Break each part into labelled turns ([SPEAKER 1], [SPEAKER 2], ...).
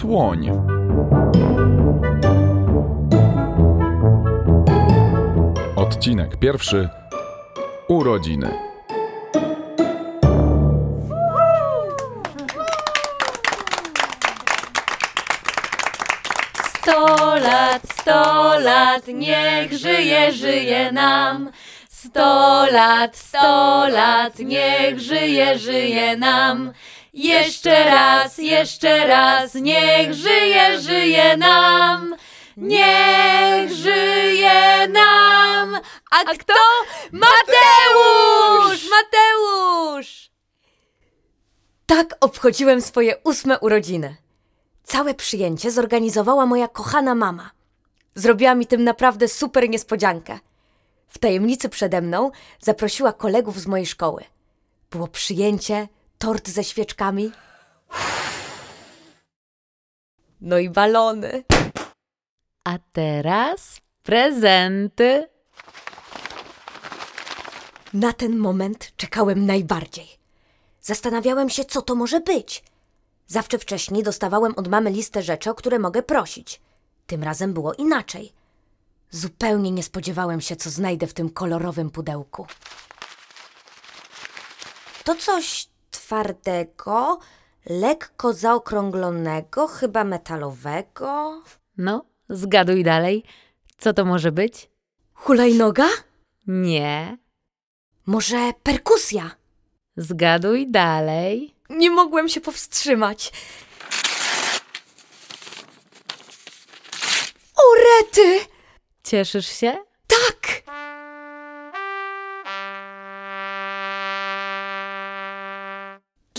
[SPEAKER 1] słoń. Odcinek pierwszy. Urodziny.
[SPEAKER 2] Sto lat, sto lat, niech żyje, żyje nam. Sto lat, sto lat, niech żyje, żyje nam. Jeszcze raz, jeszcze raz, niech żyje, żyje nam. Niech żyje nam. A kto? Mateusz! Mateusz!
[SPEAKER 3] Tak obchodziłem swoje ósme urodziny. Całe przyjęcie zorganizowała moja kochana mama. Zrobiła mi tym naprawdę super niespodziankę. W tajemnicy przede mną zaprosiła kolegów z mojej szkoły. Było przyjęcie, tort ze świeczkami. No i balony.
[SPEAKER 2] A teraz prezenty.
[SPEAKER 3] Na ten moment czekałem najbardziej. Zastanawiałem się, co to może być. Zawsze wcześniej dostawałem od mamy listę rzeczy, o które mogę prosić. Tym razem było inaczej. Zupełnie nie spodziewałem się, co znajdę w tym kolorowym pudełku. To coś twardego, lekko zaokrąglonego, chyba metalowego.
[SPEAKER 2] No, zgaduj dalej. Co to może być?
[SPEAKER 3] Hulajnoga?
[SPEAKER 2] Nie.
[SPEAKER 3] Może perkusja?
[SPEAKER 2] Zgaduj dalej.
[SPEAKER 3] Nie mogłem się powstrzymać. O rety!
[SPEAKER 2] Cieszysz się?
[SPEAKER 3] Tak!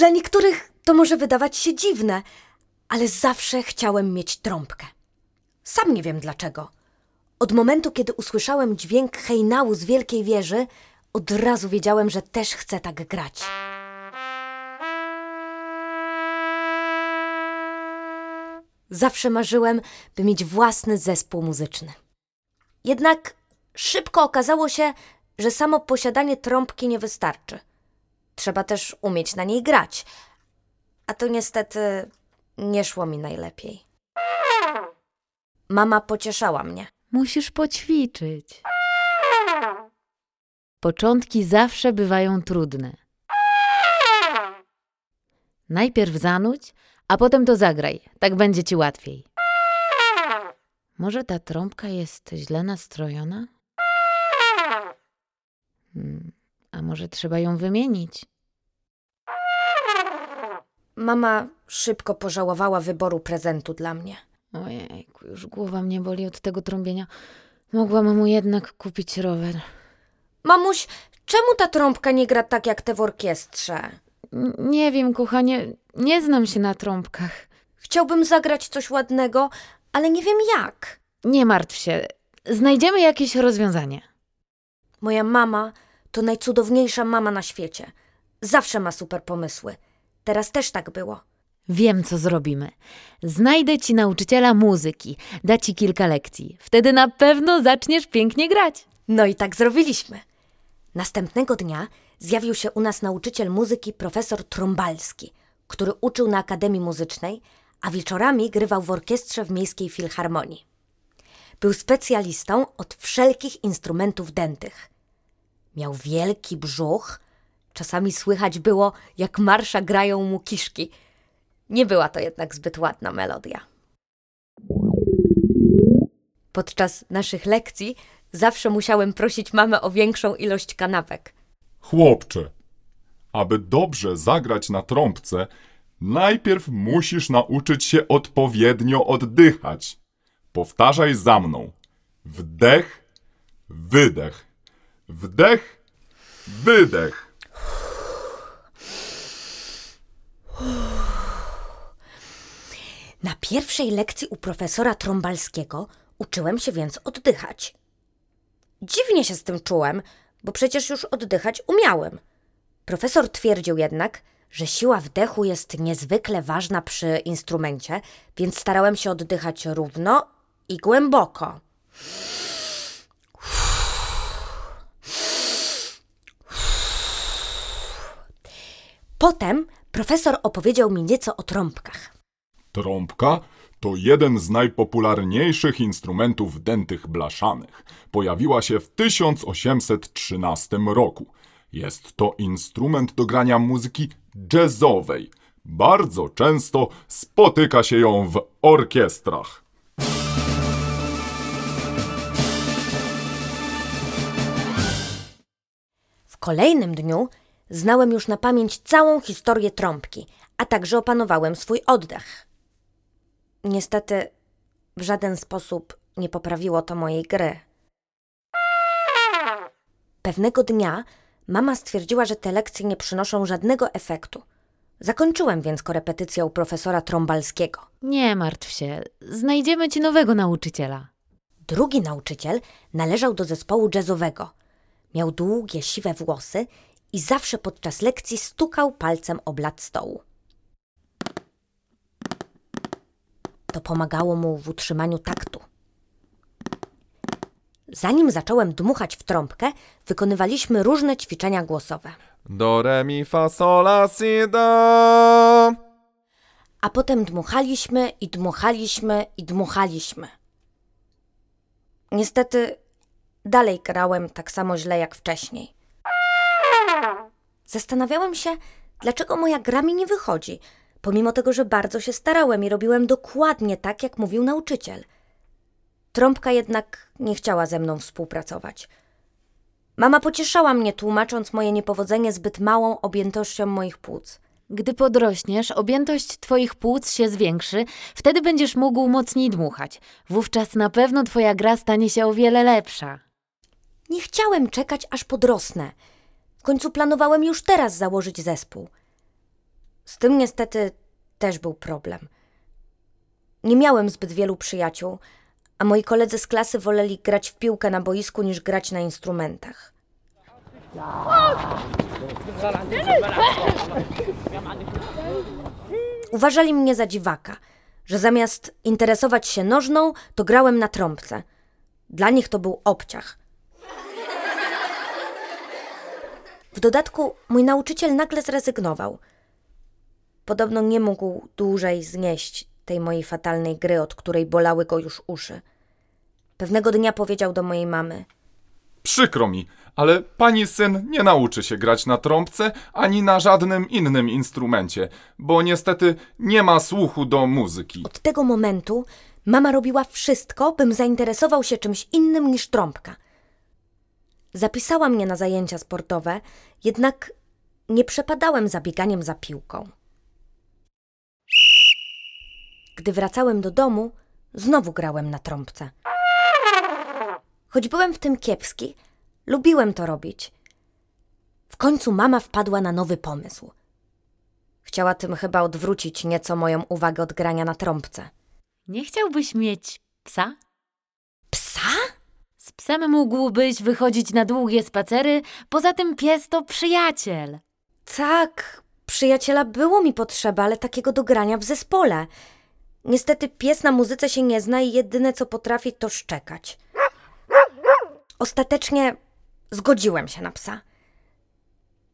[SPEAKER 3] Dla niektórych to może wydawać się dziwne, ale zawsze chciałem mieć trąbkę. Sam nie wiem dlaczego. Od momentu, kiedy usłyszałem dźwięk hejnału z wielkiej wieży, od razu wiedziałem, że też chcę tak grać. Zawsze marzyłem, by mieć własny zespół muzyczny. Jednak szybko okazało się, że samo posiadanie trąbki nie wystarczy. Trzeba też umieć na niej grać. A to niestety nie szło mi najlepiej. Mama pocieszała mnie.
[SPEAKER 2] Musisz poćwiczyć. Początki zawsze bywają trudne. Najpierw zanuć, a potem to zagraj. Tak będzie ci łatwiej. Może ta trąbka jest źle nastrojona? Hmm, a może trzeba ją wymienić?
[SPEAKER 3] Mama szybko pożałowała wyboru prezentu dla mnie.
[SPEAKER 2] Ojejku, już głowa mnie boli od tego trąbienia. Mogłam mu jednak kupić rower.
[SPEAKER 3] Mamuś, czemu ta trąbka nie gra tak jak te w orkiestrze?
[SPEAKER 2] N- Nie wiem, kochanie, nie znam się na trąbkach.
[SPEAKER 3] Chciałbym zagrać coś ładnego, ale nie wiem jak.
[SPEAKER 2] Nie martw się, znajdziemy jakieś rozwiązanie.
[SPEAKER 3] Moja mama to najcudowniejsza mama na świecie. Zawsze ma super pomysły. Teraz też tak było.
[SPEAKER 2] Wiem, co zrobimy. Znajdę ci nauczyciela muzyki, da ci kilka lekcji. Wtedy na pewno zaczniesz pięknie grać.
[SPEAKER 3] No i tak zrobiliśmy. Następnego dnia zjawił się u nas nauczyciel muzyki profesor Trąbalski, który uczył na Akademii Muzycznej, a wieczorami grywał w orkiestrze w Miejskiej Filharmonii. Był specjalistą od wszelkich instrumentów dętych. Miał wielki brzuch, czasami słychać było, jak marsza grają mu kiszki. Nie była to jednak zbyt ładna melodia. Podczas naszych lekcji zawsze musiałem prosić mamę o większą ilość kanapek.
[SPEAKER 1] Chłopcze, aby dobrze zagrać na trąbce, najpierw musisz nauczyć się odpowiednio oddychać. Powtarzaj za mną. Wdech, wydech. Wdech, wydech.
[SPEAKER 3] Na pierwszej lekcji u profesora Trąbalskiego uczyłem się więc oddychać. Dziwnie się z tym czułem, bo przecież już oddychać umiałem. Profesor twierdził jednak, że siła wdechu jest niezwykle ważna przy instrumencie, więc starałem się oddychać równo i głęboko. Potem profesor opowiedział mi nieco o trąbkach.
[SPEAKER 1] Trąbka To jeden z najpopularniejszych instrumentów dętych blaszanych. Pojawiła się w 1813 roku. Jest to instrument do grania muzyki jazzowej. Bardzo często spotyka się ją w orkiestrach.
[SPEAKER 3] W kolejnym dniu znałem już na pamięć całą historię trąbki, a także opanowałem swój oddech. Niestety, w żaden sposób nie poprawiło to mojej gry. Pewnego dnia mama stwierdziła, że te lekcje nie przynoszą żadnego efektu. Zakończyłem więc korepetycję u profesora Trąbalskiego.
[SPEAKER 2] Nie martw się, znajdziemy ci nowego nauczyciela.
[SPEAKER 3] Drugi nauczyciel należał do zespołu jazzowego. Miał długie, siwe włosy i zawsze podczas lekcji stukał palcem o blat stołu. To pomagało mu w utrzymaniu taktu. Zanim zacząłem dmuchać w trąbkę, wykonywaliśmy różne ćwiczenia głosowe.
[SPEAKER 4] Do, re, mi, fa, sol, la, si, do.
[SPEAKER 3] A potem dmuchaliśmy i dmuchaliśmy i dmuchaliśmy. Niestety dalej grałem tak samo źle jak wcześniej. Zastanawiałem się, dlaczego moja gra mi nie wychodzi, pomimo tego, że bardzo się starałem i robiłem dokładnie tak, jak mówił nauczyciel. Trąbka jednak nie chciała ze mną współpracować. Mama pocieszała mnie, tłumacząc moje niepowodzenie zbyt małą objętością moich płuc.
[SPEAKER 2] Gdy podrośniesz, objętość twoich płuc się zwiększy, wtedy będziesz mógł mocniej dmuchać. Wówczas na pewno twoja gra stanie się o wiele lepsza.
[SPEAKER 3] Nie chciałem czekać, aż podrosnę. W końcu planowałem już teraz założyć zespół. Z tym niestety też był problem. Nie miałem zbyt wielu przyjaciół, a moi koledzy z klasy woleli grać w piłkę na boisku niż grać na instrumentach. Uważali mnie za dziwaka, że zamiast interesować się nożną, to grałem na trąbce. Dla nich to był obciach. W dodatku mój nauczyciel nagle zrezygnował. Podobno nie mógł dłużej znieść tej mojej fatalnej gry, od której bolały go już uszy. Pewnego dnia powiedział do mojej mamy:
[SPEAKER 1] Przykro mi, ale pani syn nie nauczy się grać na trąbce ani na żadnym innym instrumencie, bo niestety nie ma słuchu do muzyki.
[SPEAKER 3] Od tego momentu mama robiła wszystko, bym zainteresował się czymś innym niż trąbka. Zapisała mnie na zajęcia sportowe, jednak nie przepadałem za bieganiem za piłką. Gdy wracałem do domu, znowu grałem na trąbce. Choć byłem w tym kiepski, lubiłem to robić. W końcu mama wpadła na nowy pomysł. Chciała tym chyba odwrócić nieco moją uwagę od grania na trąbce.
[SPEAKER 2] Nie chciałbyś mieć psa? Z psem mógłbyś wychodzić na długie spacery, poza tym pies to przyjaciel.
[SPEAKER 3] Tak, przyjaciela było mi potrzeba, ale takiego do grania w zespole. Niestety pies na muzyce się nie zna i jedyne co potrafi to szczekać. Ostatecznie zgodziłem się na psa.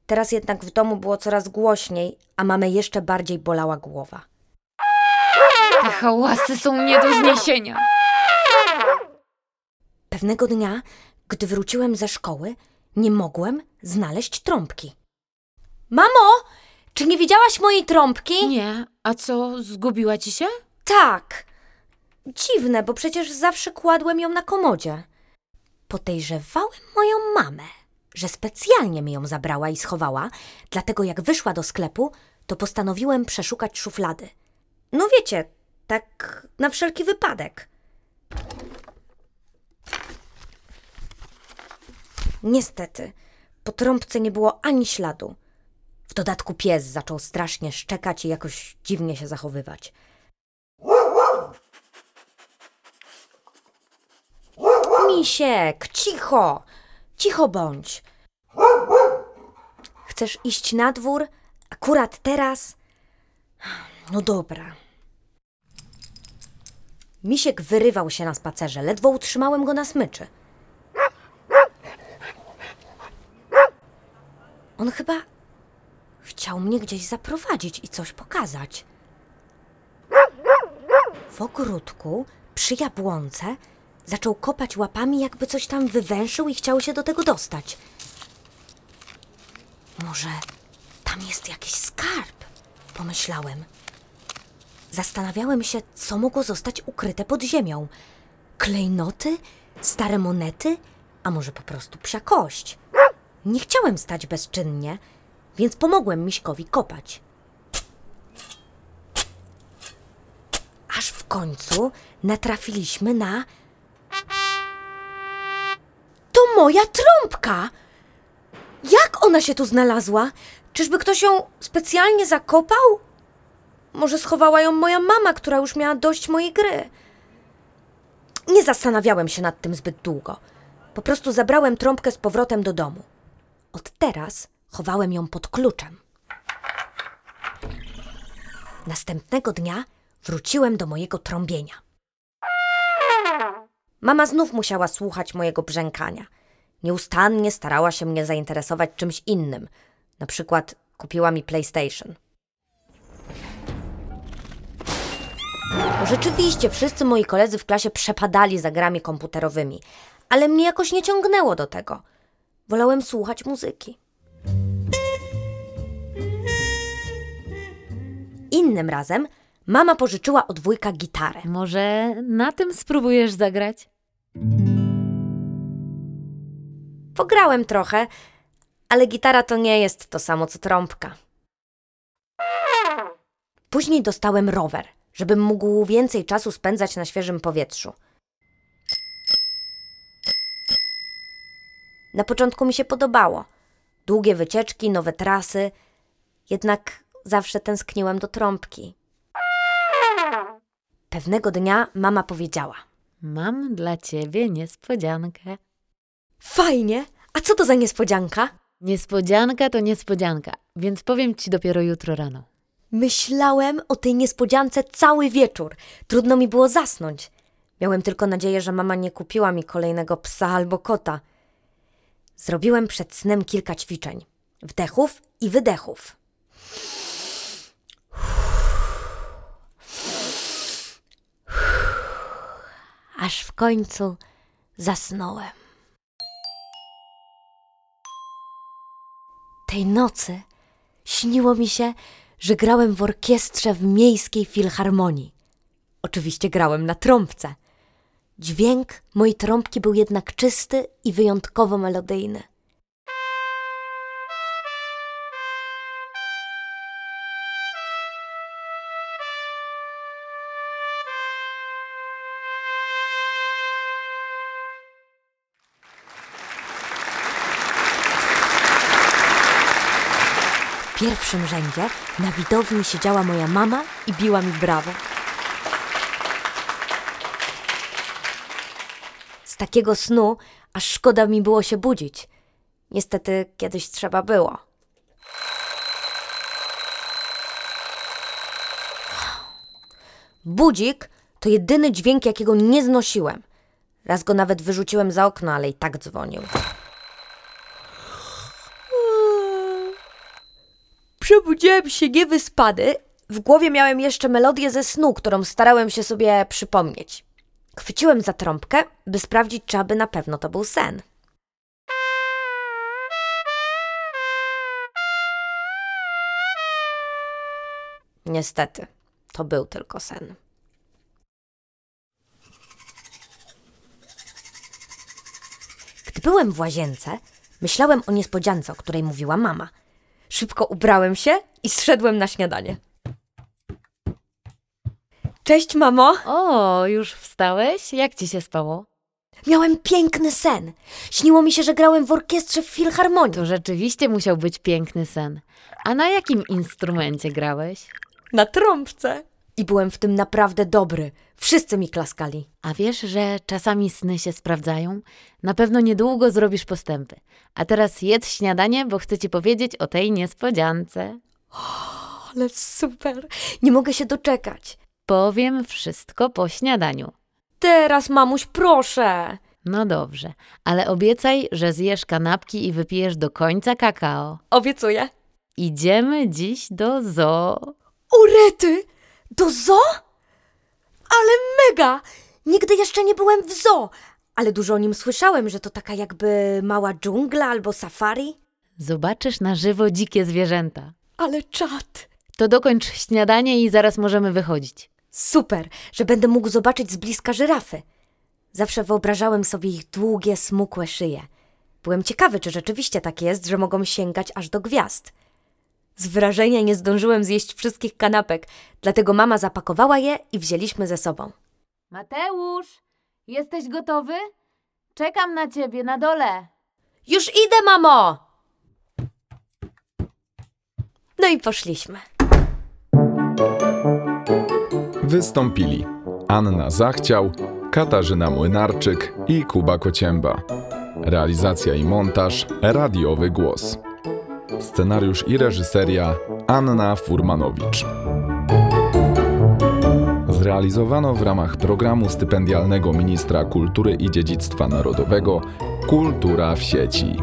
[SPEAKER 3] Teraz jednak w domu było coraz głośniej, a mamę jeszcze bardziej bolała głowa.
[SPEAKER 2] Te hałasy są nie do zniesienia.
[SPEAKER 3] Pewnego dnia, gdy wróciłem ze szkoły, nie mogłem znaleźć trąbki. Mamo, czy nie widziałaś mojej trąbki?
[SPEAKER 2] Nie, a co, zgubiła ci się?
[SPEAKER 3] Tak. Dziwne, bo przecież zawsze kładłem ją na komodzie. Podejrzewałem moją mamę, że specjalnie mi ją zabrała i schowała, dlatego jak wyszła do sklepu, to postanowiłem przeszukać szuflady. No wiecie, tak na wszelki wypadek. Niestety, po trąbce nie było ani śladu. W dodatku pies zaczął strasznie szczekać i jakoś dziwnie się zachowywać. Misiek, cicho! Cicho bądź. Chcesz iść na dwór? Akurat teraz? No dobra. Misiek wyrywał się na spacerze, ledwo utrzymałem go na smyczy. On chyba chciał mnie gdzieś zaprowadzić i coś pokazać. W ogródku, przy jabłonce, zaczął kopać łapami, jakby coś tam wywęszył i chciał się do tego dostać. Może tam jest jakiś skarb, pomyślałem. Zastanawiałem się, co mogło zostać ukryte pod ziemią. Klejnoty, stare monety, a może po prostu psia kość. Nie chciałem stać bezczynnie, więc pomogłem Miśkowi kopać. Aż w końcu natrafiliśmy na. To moja trąbka! Jak ona się tu znalazła? Czyżby ktoś ją specjalnie zakopał? Może schowała ją moja mama, która już miała dość mojej gry. Nie zastanawiałem się nad tym zbyt długo. Po prostu zabrałem trąbkę z powrotem do domu. Od teraz chowałem ją pod kluczem. Następnego dnia wróciłem do mojego trąbienia. Mama znów musiała słuchać mojego brzękania. Nieustannie starała się mnie zainteresować czymś innym. Na przykład kupiła mi PlayStation. Rzeczywiście wszyscy moi koledzy w klasie przepadali za grami komputerowymi, ale mnie jakoś nie ciągnęło do tego. Wolałem słuchać muzyki. Innym razem mama pożyczyła od wujka gitarę.
[SPEAKER 2] Może na tym spróbujesz zagrać?
[SPEAKER 3] Pograłem trochę, ale gitara to nie jest to samo co trąbka. Później dostałem rower, żebym mógł więcej czasu spędzać na świeżym powietrzu. Na początku mi się podobało. Długie wycieczki, nowe trasy, jednak zawsze tęskniłem do trąbki. Pewnego dnia mama powiedziała:
[SPEAKER 2] Mam dla ciebie niespodziankę.
[SPEAKER 3] Fajnie, a co to za niespodzianka?
[SPEAKER 2] Niespodzianka to niespodzianka, więc powiem ci dopiero jutro rano.
[SPEAKER 3] Myślałem o tej niespodziance cały wieczór. Trudno mi było zasnąć. Miałem tylko nadzieję, że mama nie kupiła mi kolejnego psa albo kota. Zrobiłem przed snem kilka ćwiczeń. Wdechów i wydechów. Aż w końcu zasnąłem. Tej nocy śniło mi się, że grałem w orkiestrze w miejskiej filharmonii. Oczywiście grałem na trąbce. Dźwięk mojej trąbki był jednak czysty i wyjątkowo melodyjny. W pierwszym rzędzie na widowni siedziała moja mama i biła mi brawo. Takiego snu aż szkoda mi było się budzić. Niestety kiedyś trzeba było. Budzik to jedyny dźwięk, jakiego nie znosiłem. Raz go nawet wyrzuciłem za okno, ale i tak dzwonił. Przebudziłem się niewyspany. W głowie miałem jeszcze melodię ze snu, którą starałem się sobie przypomnieć. Chwyciłem za trąbkę, by sprawdzić, czy aby na pewno to był sen. Niestety, to był tylko sen. Gdy byłem w łazience, myślałem o niespodziance, o której mówiła mama. Szybko ubrałem się i zszedłem na śniadanie. Cześć, mamo!
[SPEAKER 2] O, już wstałeś? Jak ci się spało?
[SPEAKER 3] Miałem piękny sen. Śniło mi się, że grałem w orkiestrze w filharmonii.
[SPEAKER 2] To rzeczywiście musiał być piękny sen. A na jakim instrumencie grałeś?
[SPEAKER 3] Na trąbce. I byłem w tym naprawdę dobry. Wszyscy mi klaskali.
[SPEAKER 2] A wiesz, że czasami sny się sprawdzają? Na pewno niedługo zrobisz postępy. A teraz jedz śniadanie, bo chcę ci powiedzieć o tej niespodziance.
[SPEAKER 3] Ale super. Nie mogę się doczekać.
[SPEAKER 2] Powiem wszystko po śniadaniu.
[SPEAKER 3] Teraz, mamuś, proszę.
[SPEAKER 2] No dobrze, ale obiecaj, że zjesz kanapki i wypijesz do końca kakao.
[SPEAKER 3] Obiecuję.
[SPEAKER 2] Idziemy dziś do zoo.
[SPEAKER 3] Urety! Do zoo? Ale mega! Nigdy jeszcze nie byłem w zoo, ale dużo o nim słyszałem, że to taka jakby mała dżungla albo safari.
[SPEAKER 2] Zobaczysz na żywo dzikie zwierzęta.
[SPEAKER 3] Ale czad!
[SPEAKER 2] To dokończ śniadanie i zaraz możemy wychodzić.
[SPEAKER 3] Super, że będę mógł zobaczyć z bliska żyrafy. Zawsze wyobrażałem sobie ich długie, smukłe szyje. Byłem ciekawy, czy rzeczywiście tak jest, że mogą sięgać aż do gwiazd. Z wrażenia nie zdążyłem zjeść wszystkich kanapek, dlatego mama zapakowała je i wzięliśmy ze sobą.
[SPEAKER 2] Mateusz, jesteś gotowy? Czekam na ciebie na dole.
[SPEAKER 3] Już idę, mamo! No i poszliśmy.
[SPEAKER 1] Wystąpili Anna Zachciał, Katarzyna Młynarczyk i Kuba Kocięba. Realizacja i montaż Radiowy Głos. Scenariusz i reżyseria Anna Furmanowicz. Zrealizowano w ramach programu stypendialnego Ministra Kultury i Dziedzictwa Narodowego Kultura w sieci.